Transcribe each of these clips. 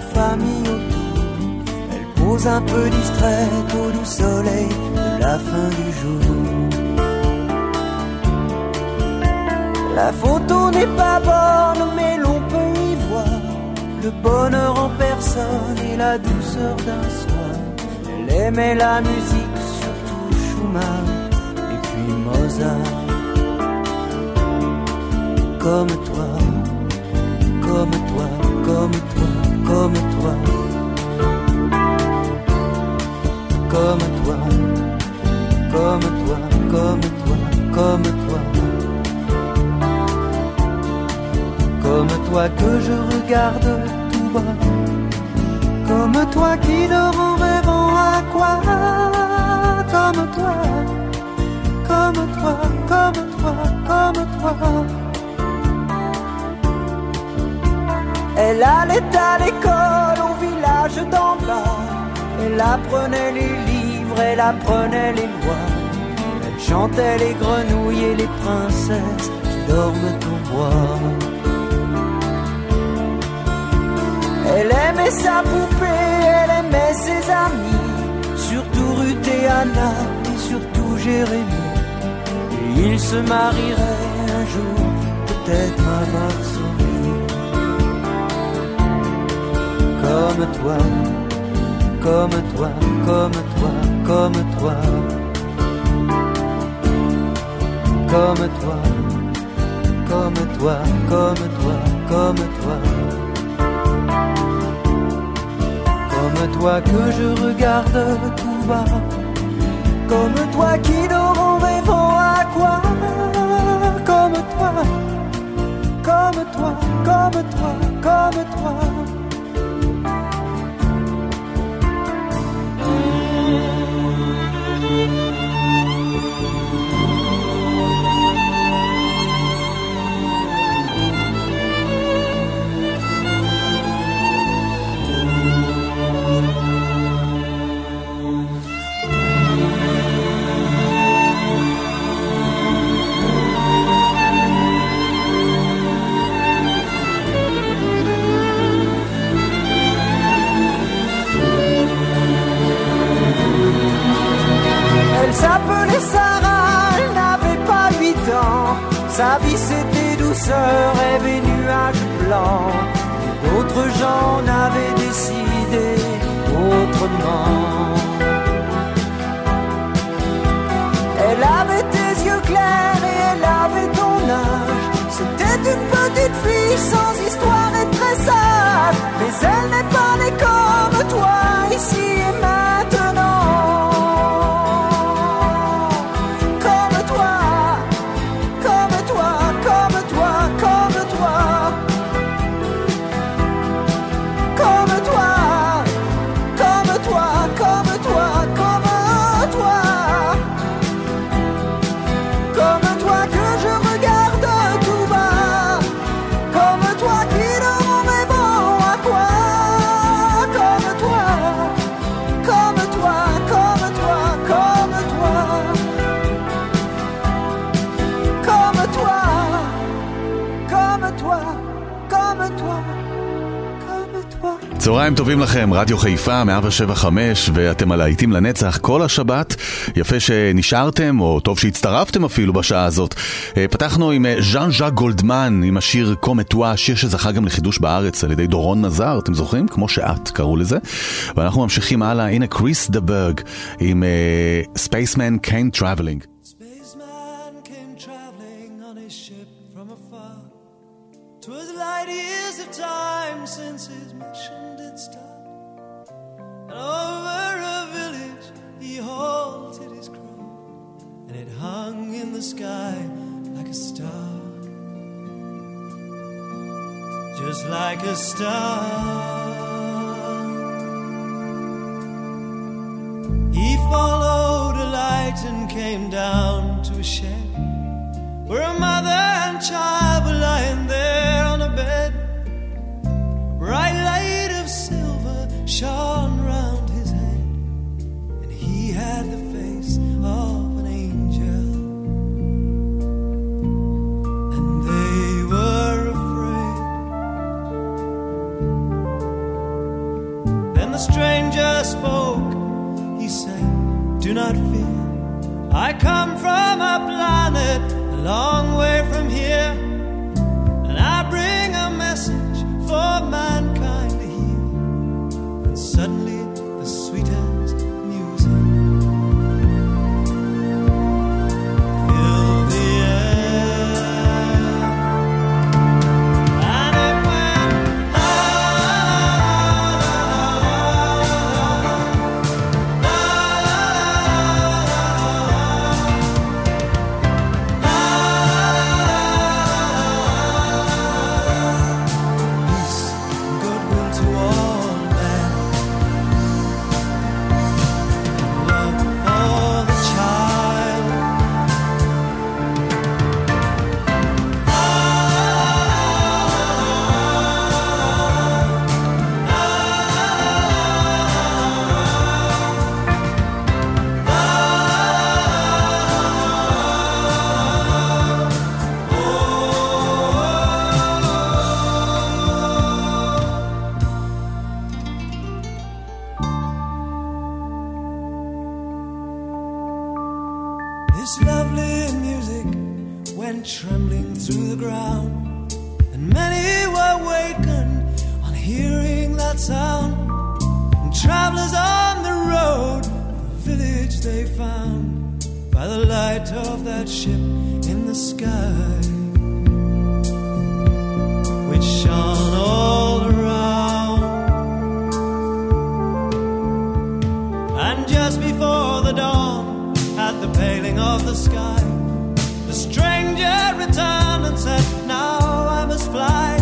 Famille autour. Elle pose un peu distraite au doux soleil de la fin du jour. La photo n'est pas bonne, mais l'on peut y voir le bonheur en personne et la douceur d'un soir. Elle aimait la musique, surtout Schumann et puis Mozart comme toi, comme toi, comme toi, comme toi, comme toi, comme toi, comme toi, comme toi, comme toi que je regarde tout bas, comme toi qui dort en rêvant à quoi, comme toi, comme toi, comme toi, comme toi. Elle allait au village d'en bas. Elle apprenait les livres, elle apprenait les lois. Elle chantait les grenouilles et les princesses qui dorment au bois. Elle aimait sa poupée, elle aimait ses amis, surtout Ruth et Anna et surtout Jérémie. Et ils se marieraient un jour, peut-être à Varsovie. Comme toi, comme toi, comme toi, comme toi, comme toi, comme toi, comme toi, comme toi, comme toi que je regarde tout bas, comme toi qui dort en rêvant à quoi, comme toi, comme toi, comme toi, comme toi. S'appelait Sarah, elle n'avait pas huit ans. Sa vie c'était douceur, rêve et nuages blancs. D'autres gens n'avaient décidé autrement. צהריים טובים לכם, רדיו חיפה, 175, ואתם על להיטים לנצח כל השבת. יפה שנשארתם, או טוב שהצטרפתם אפילו בשעה הזאת. אה, פתחנו עם אה, ז'אן ז'אק גולדמן, עם השיר קומטואה, שיר שזכה גם לחידוש בארץ על ידי דורון מזר, אתם זוכרים? כמו שאת קראו לזה. ואנחנו ממשיכים הלאה, הנה קריס דברג, עם ספייסמן קיין טראבלינג. Over a village he halted his crew and it hung in the sky like a star. Just like a star. He followed a light and came down to a shed where a mother and child were lying there travelers on the road, the village they found by the light of that ship in the sky, which shone all around. And just before the dawn, at the paling of the sky, the stranger returned and said, Now I must fly.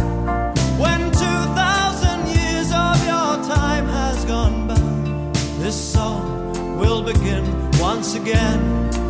Begin once again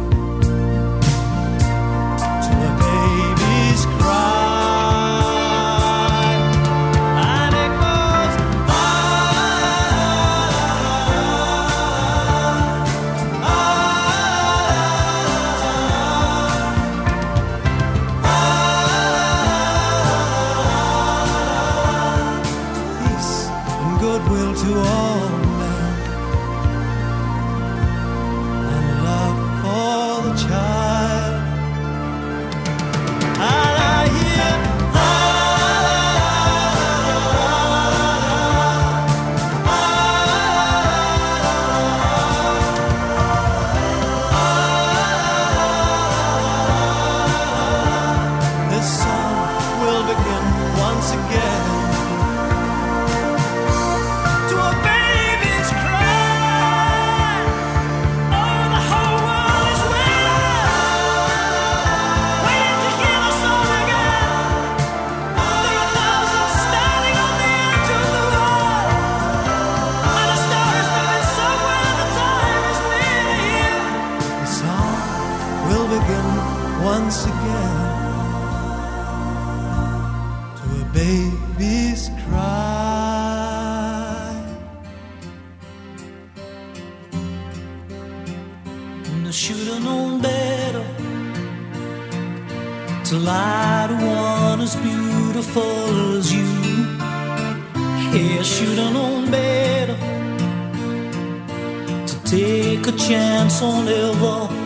once again to a baby's cry. And I should have known better to lie to one as beautiful as you. Yeah, I should have known better to take a chance on ever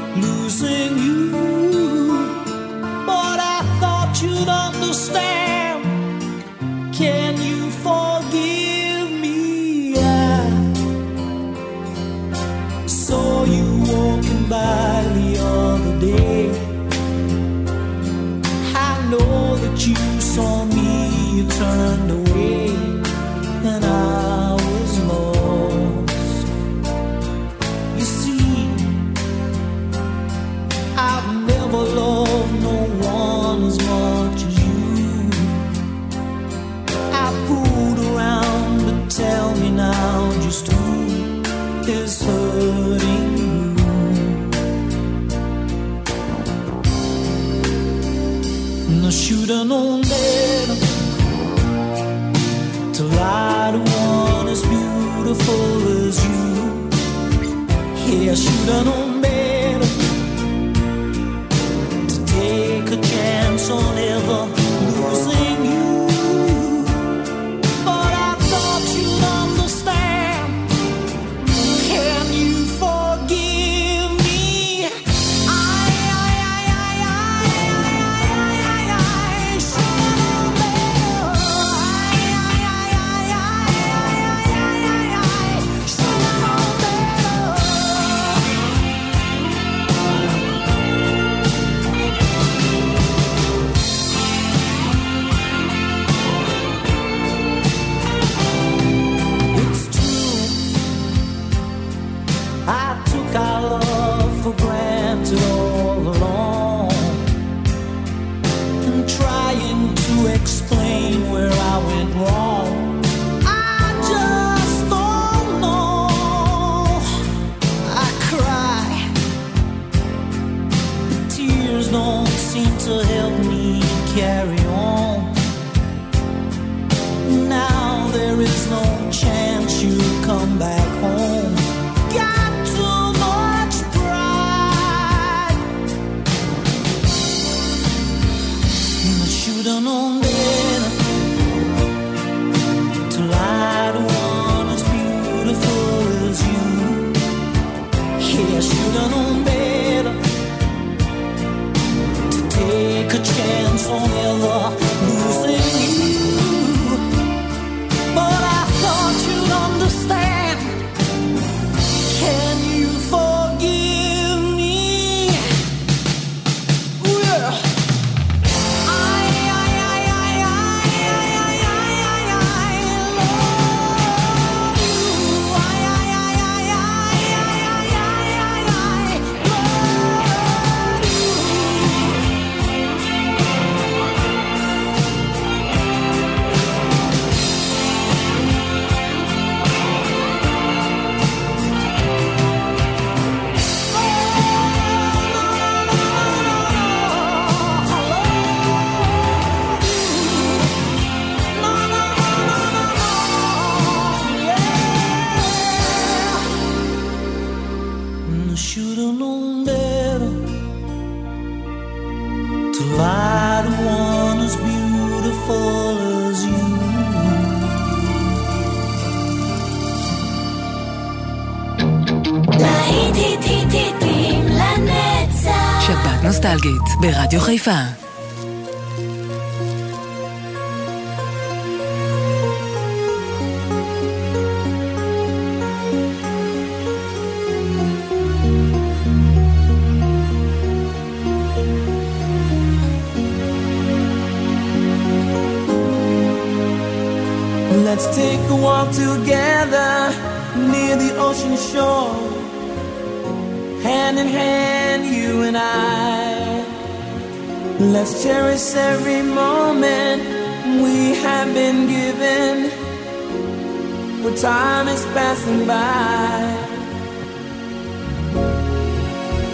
ברדיו חיפה. Let's take a walk together near the ocean shore. Hand in hand, you and I. Let's cherish every moment we have been given. For time is passing by.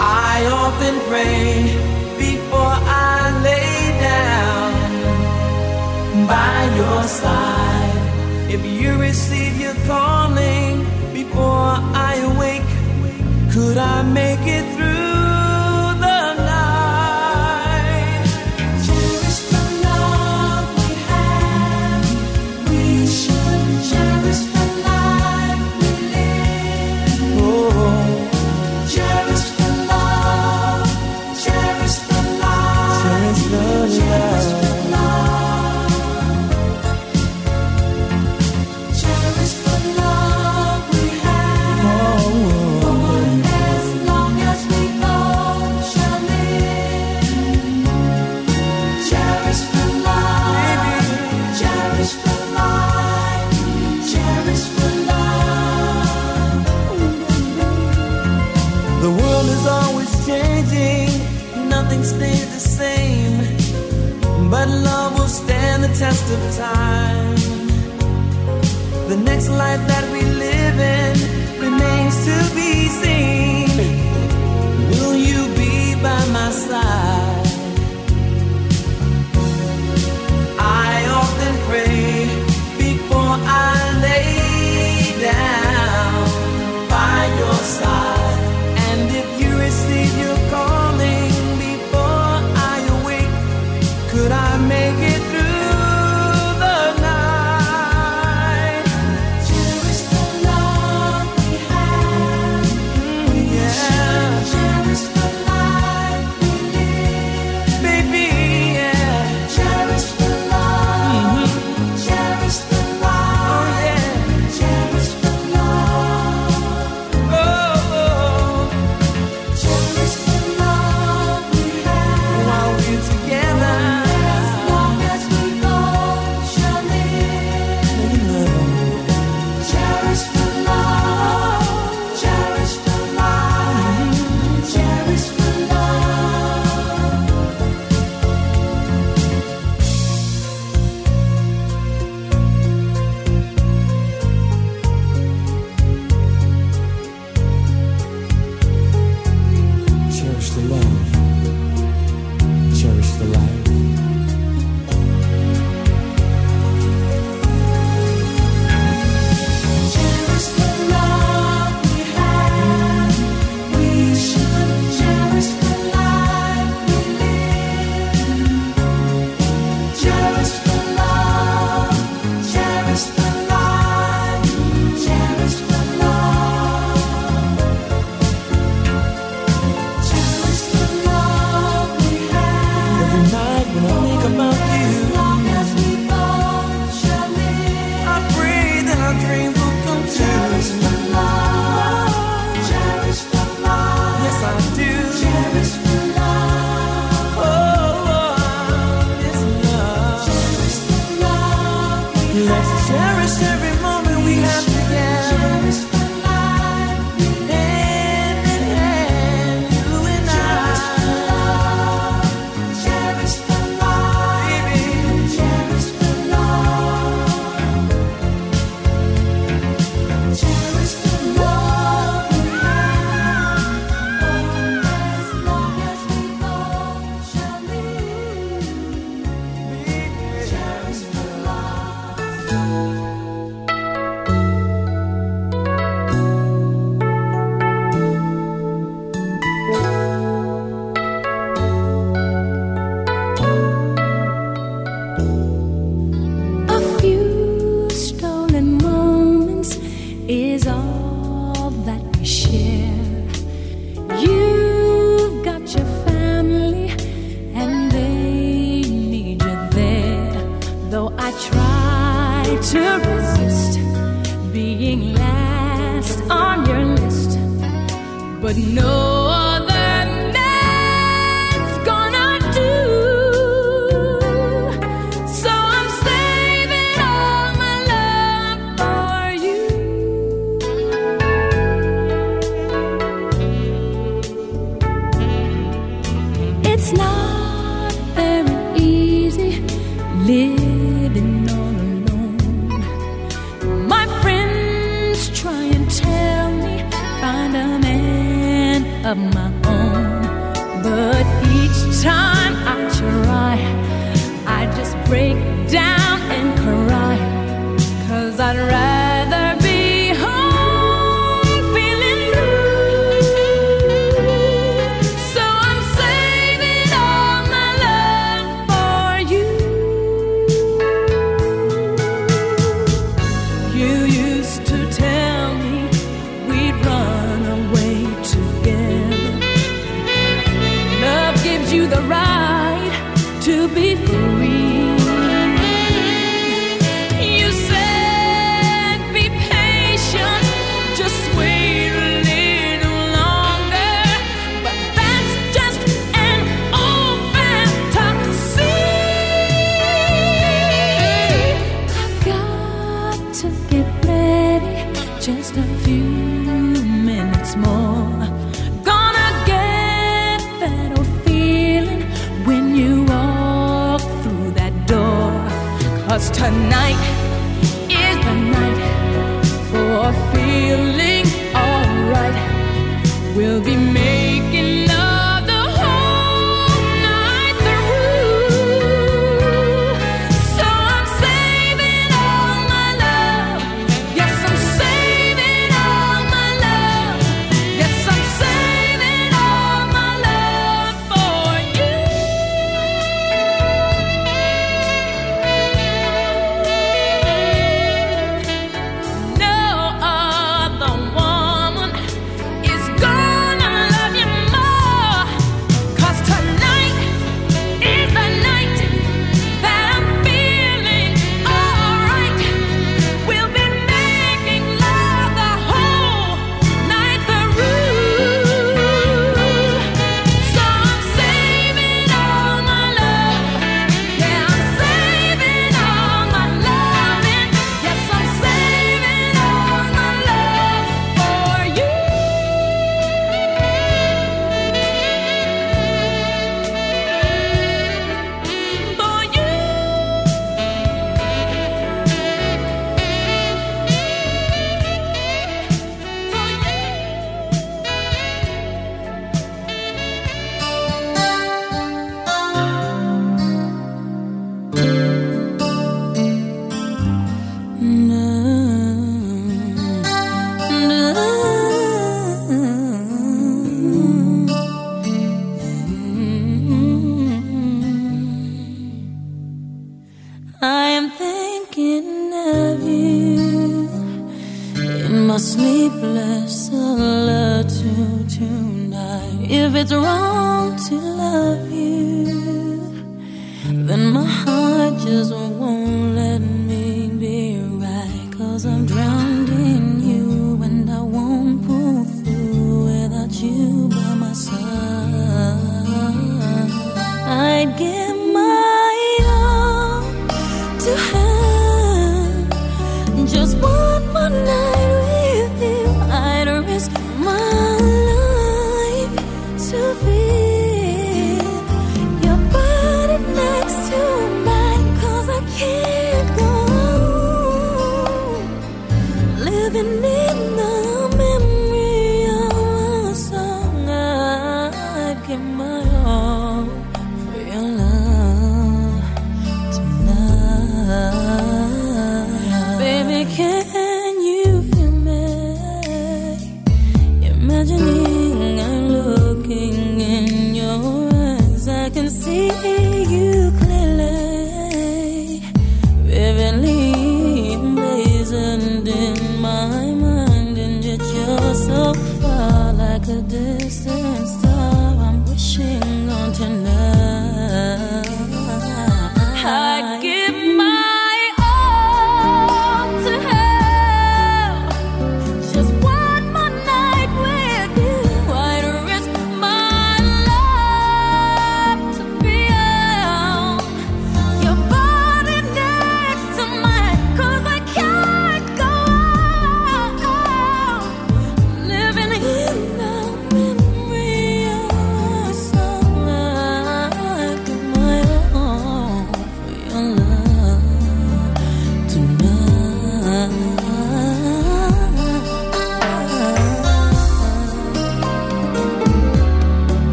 I often pray before I lay down by your side. If you receive your calling before I awake, could I make it?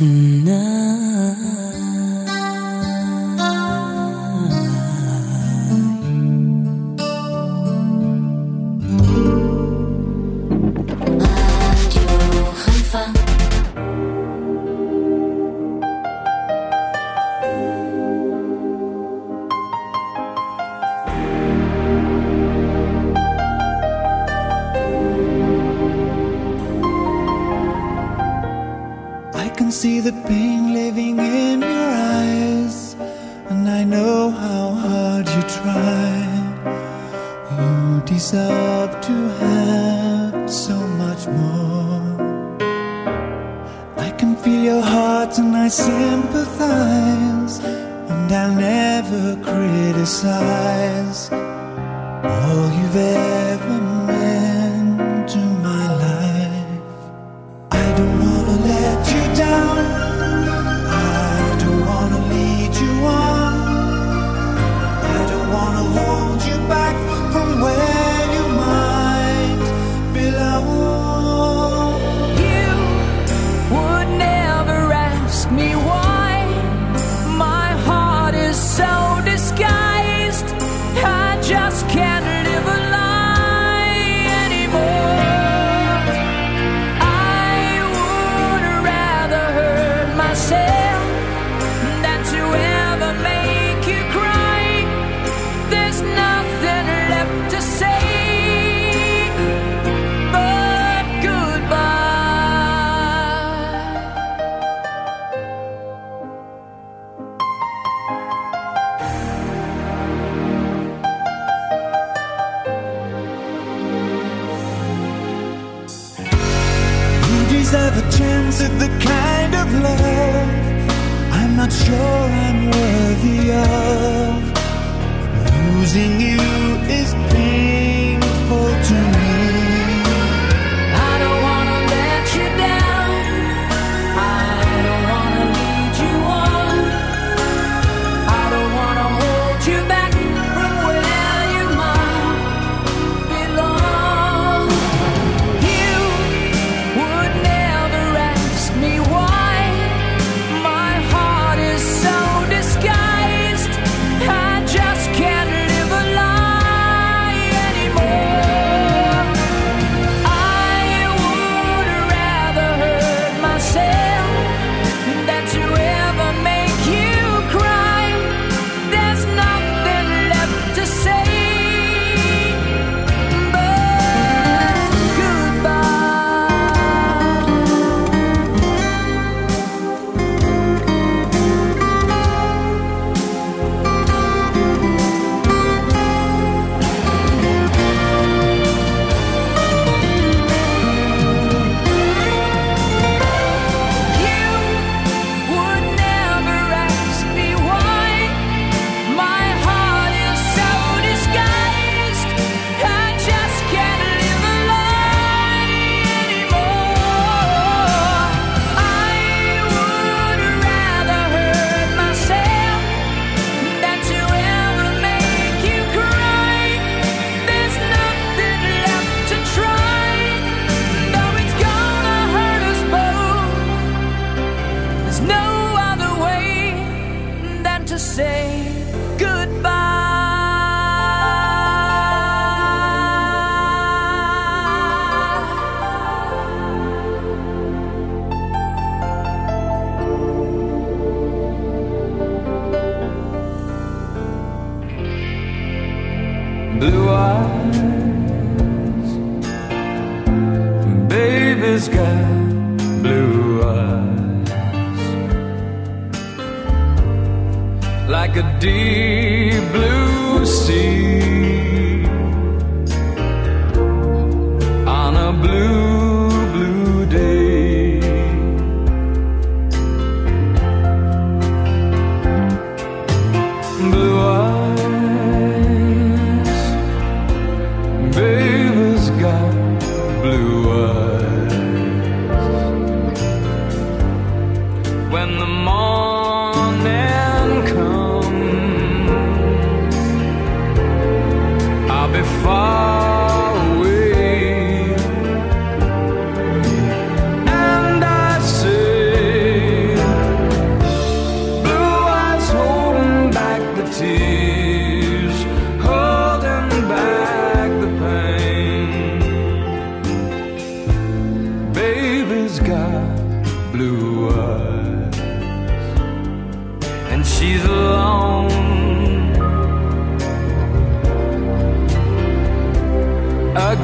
嗯，呢。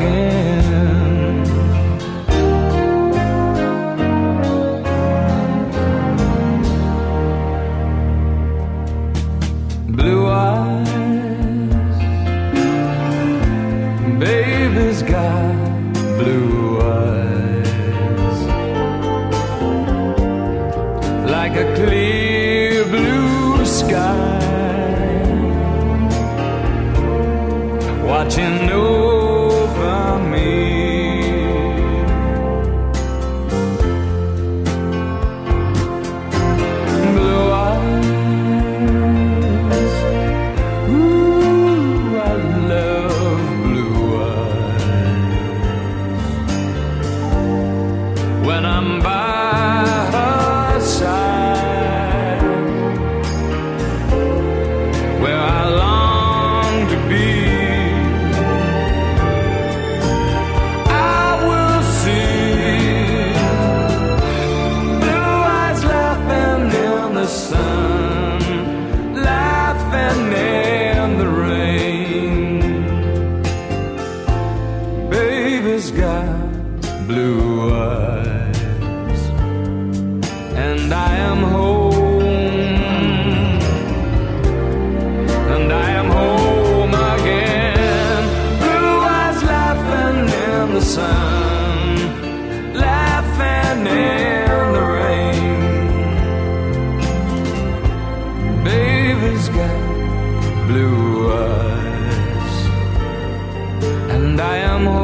Again. I am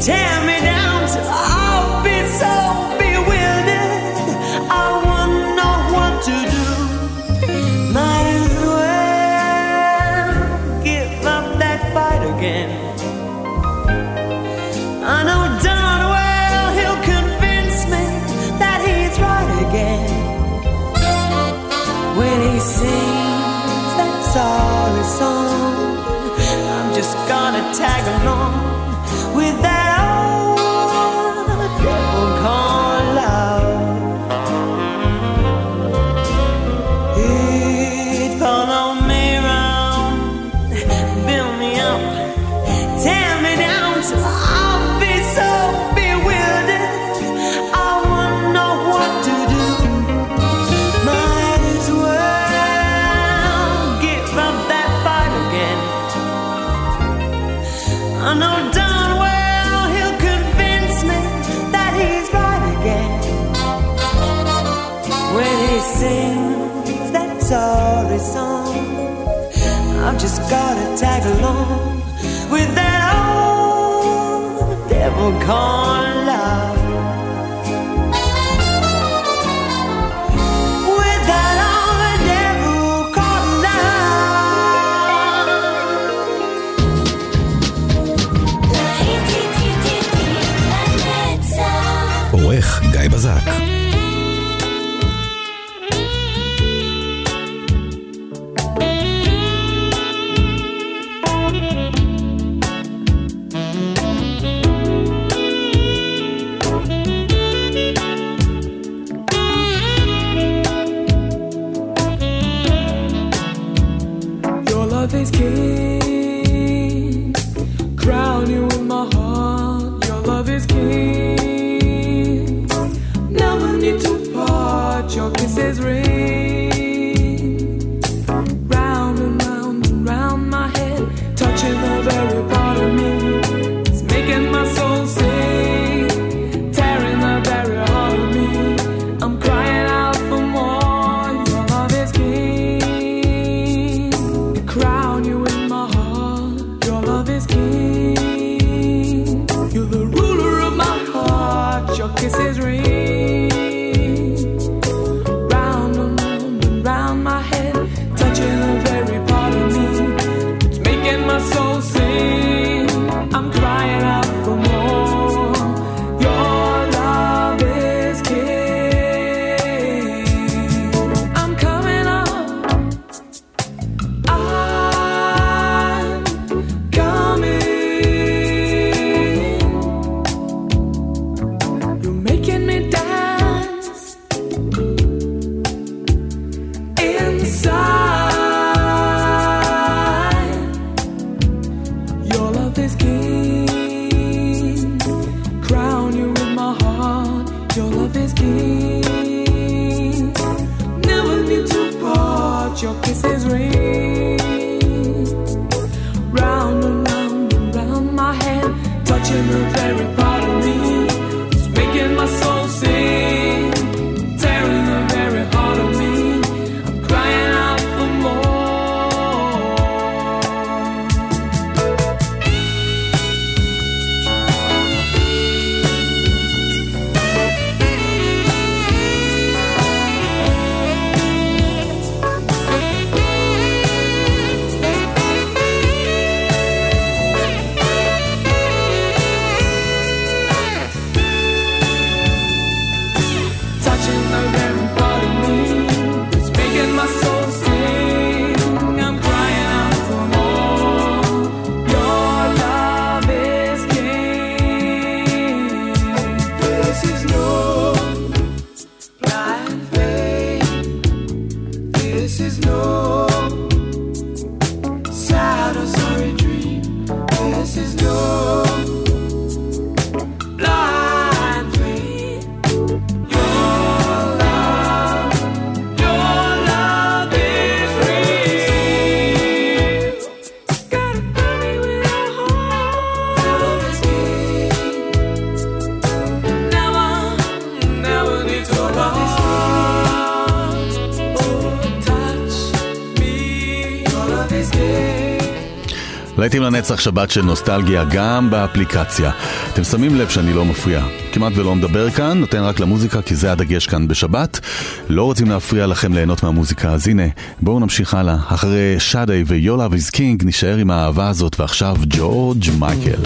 tear me along מנצח שבת של נוסטלגיה גם באפליקציה. אתם שמים לב שאני לא מפריע. כמעט ולא מדבר כאן, נותן רק למוזיקה כי זה הדגש כאן בשבת. לא רוצים להפריע לכם ליהנות מהמוזיקה, אז הנה, בואו נמשיך הלאה. אחרי שדי ויולה ויז קינג, נישאר עם האהבה הזאת, ועכשיו ג'ורג' מייקל.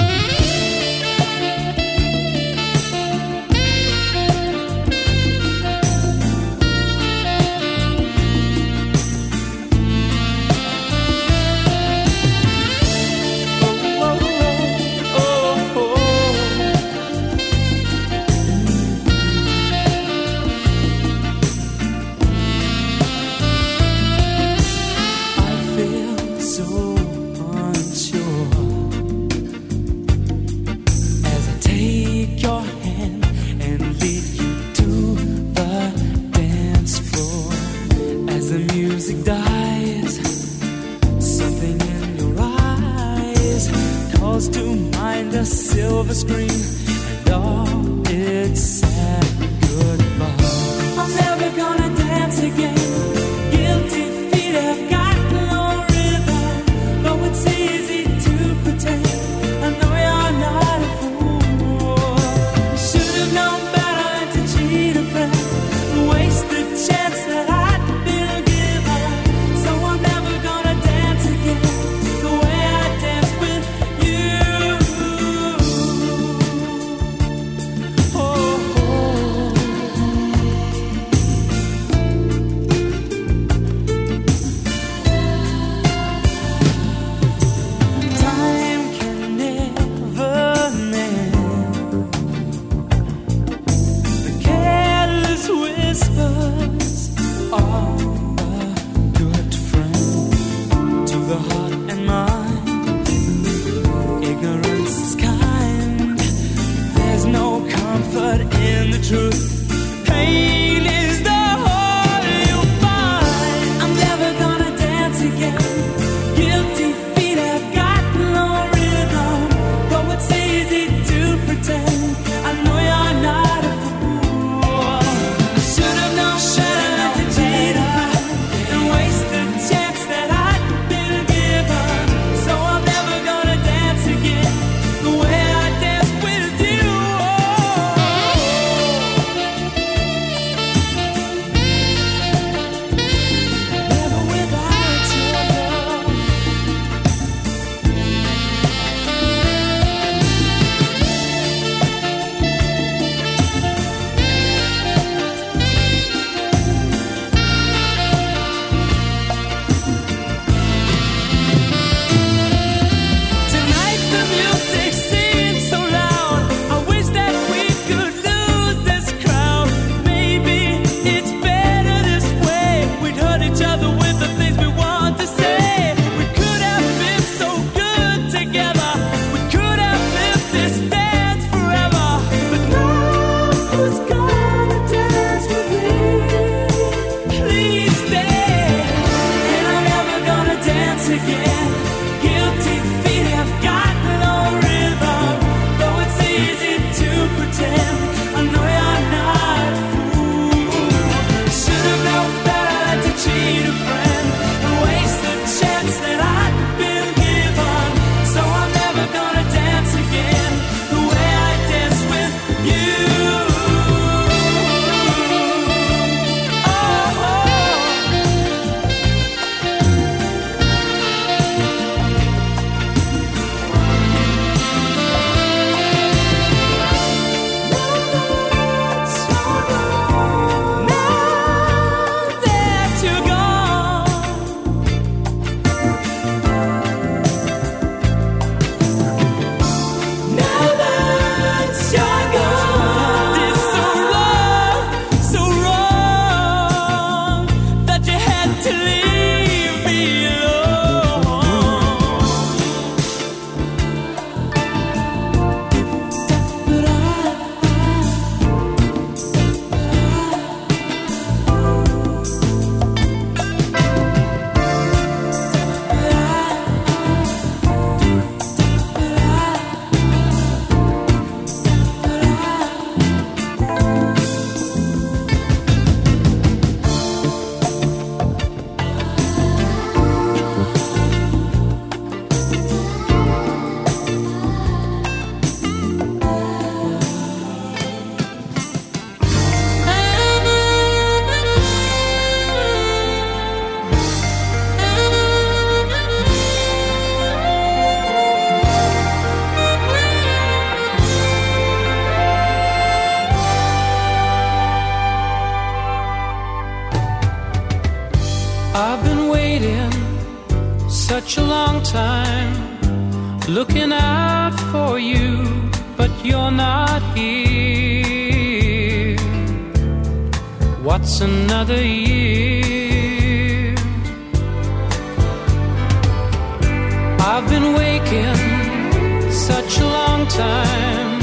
such a long time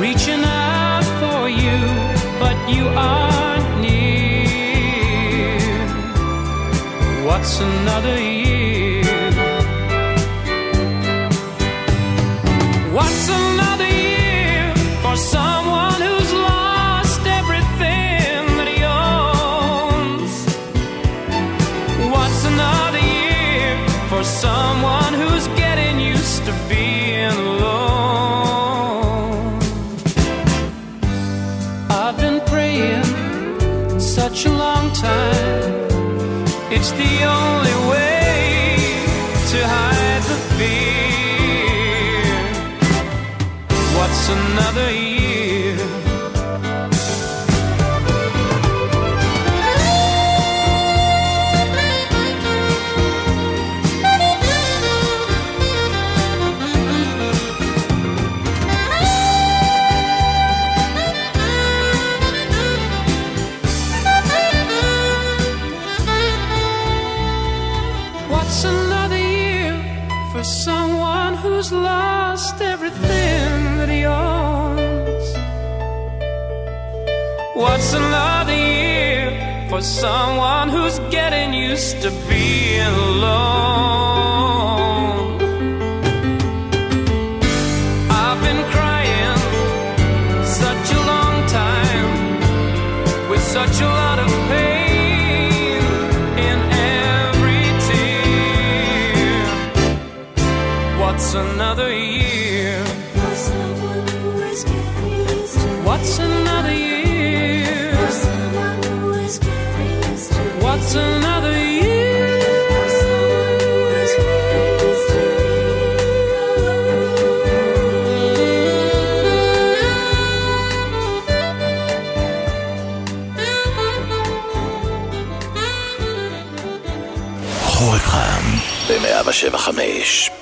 reaching out for you, but you aren't near. What's another year? It's the only for someone who's getting used to being alone. I've been crying such a long time with such a lot of pain in every tear. What's another year? What's another 775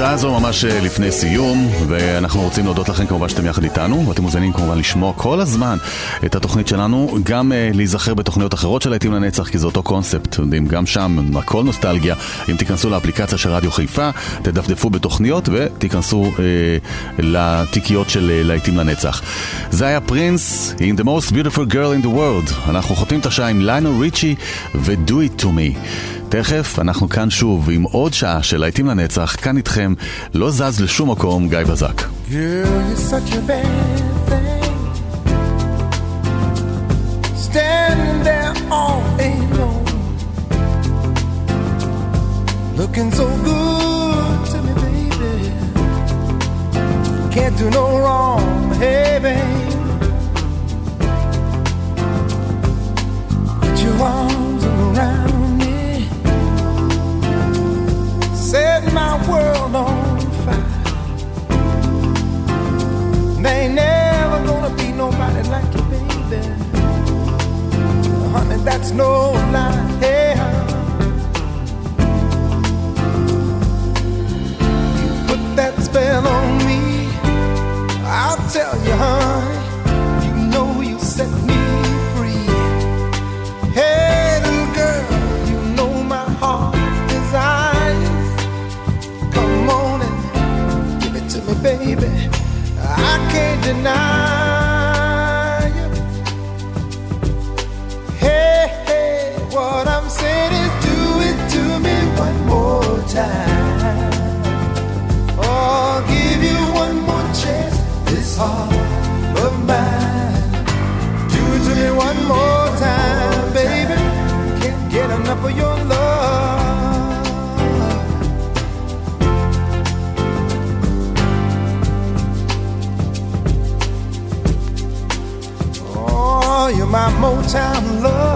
השעה הזו ממש אה, לפני סיום, ואנחנו רוצים להודות לכם כמובן שאתם יחד איתנו, ואתם מוזמנים כמובן לשמוע כל הזמן את התוכנית שלנו, גם uh, להיזכר בתוכניות אחרות של להיטים לנצח, כי זה אותו קונספט, יודעים, גם שם הכל נוסטלגיה. אם תיכנסו לאפליקציה של רדיו חיפה, תדפדפו בתוכניות ותיכנסו uh, לתיקיות של uh, להיטים לנצח. זה היה פרינס, in the most beautiful girl in the world. אנחנו חותמים את השעה עם ליינל ריצ'י ו-do it to me. תכף אנחנו כאן שוב עם עוד שעה של להיטים לנצח, כאן איתכם, לא זז לשום מקום, גיא בזק. Looking so good to me, baby. Can't do no wrong, hey, babe. Put your arms My world on fire. There ain't never gonna be nobody like you, baby. Honey, that's no lie. Hey, you put that spell on me. I'll tell you, honey. Baby. I can't deny you. Hey, hey, what I'm saying is do it to me one more time. Oh, give you one more chance, this heart my Motown lover.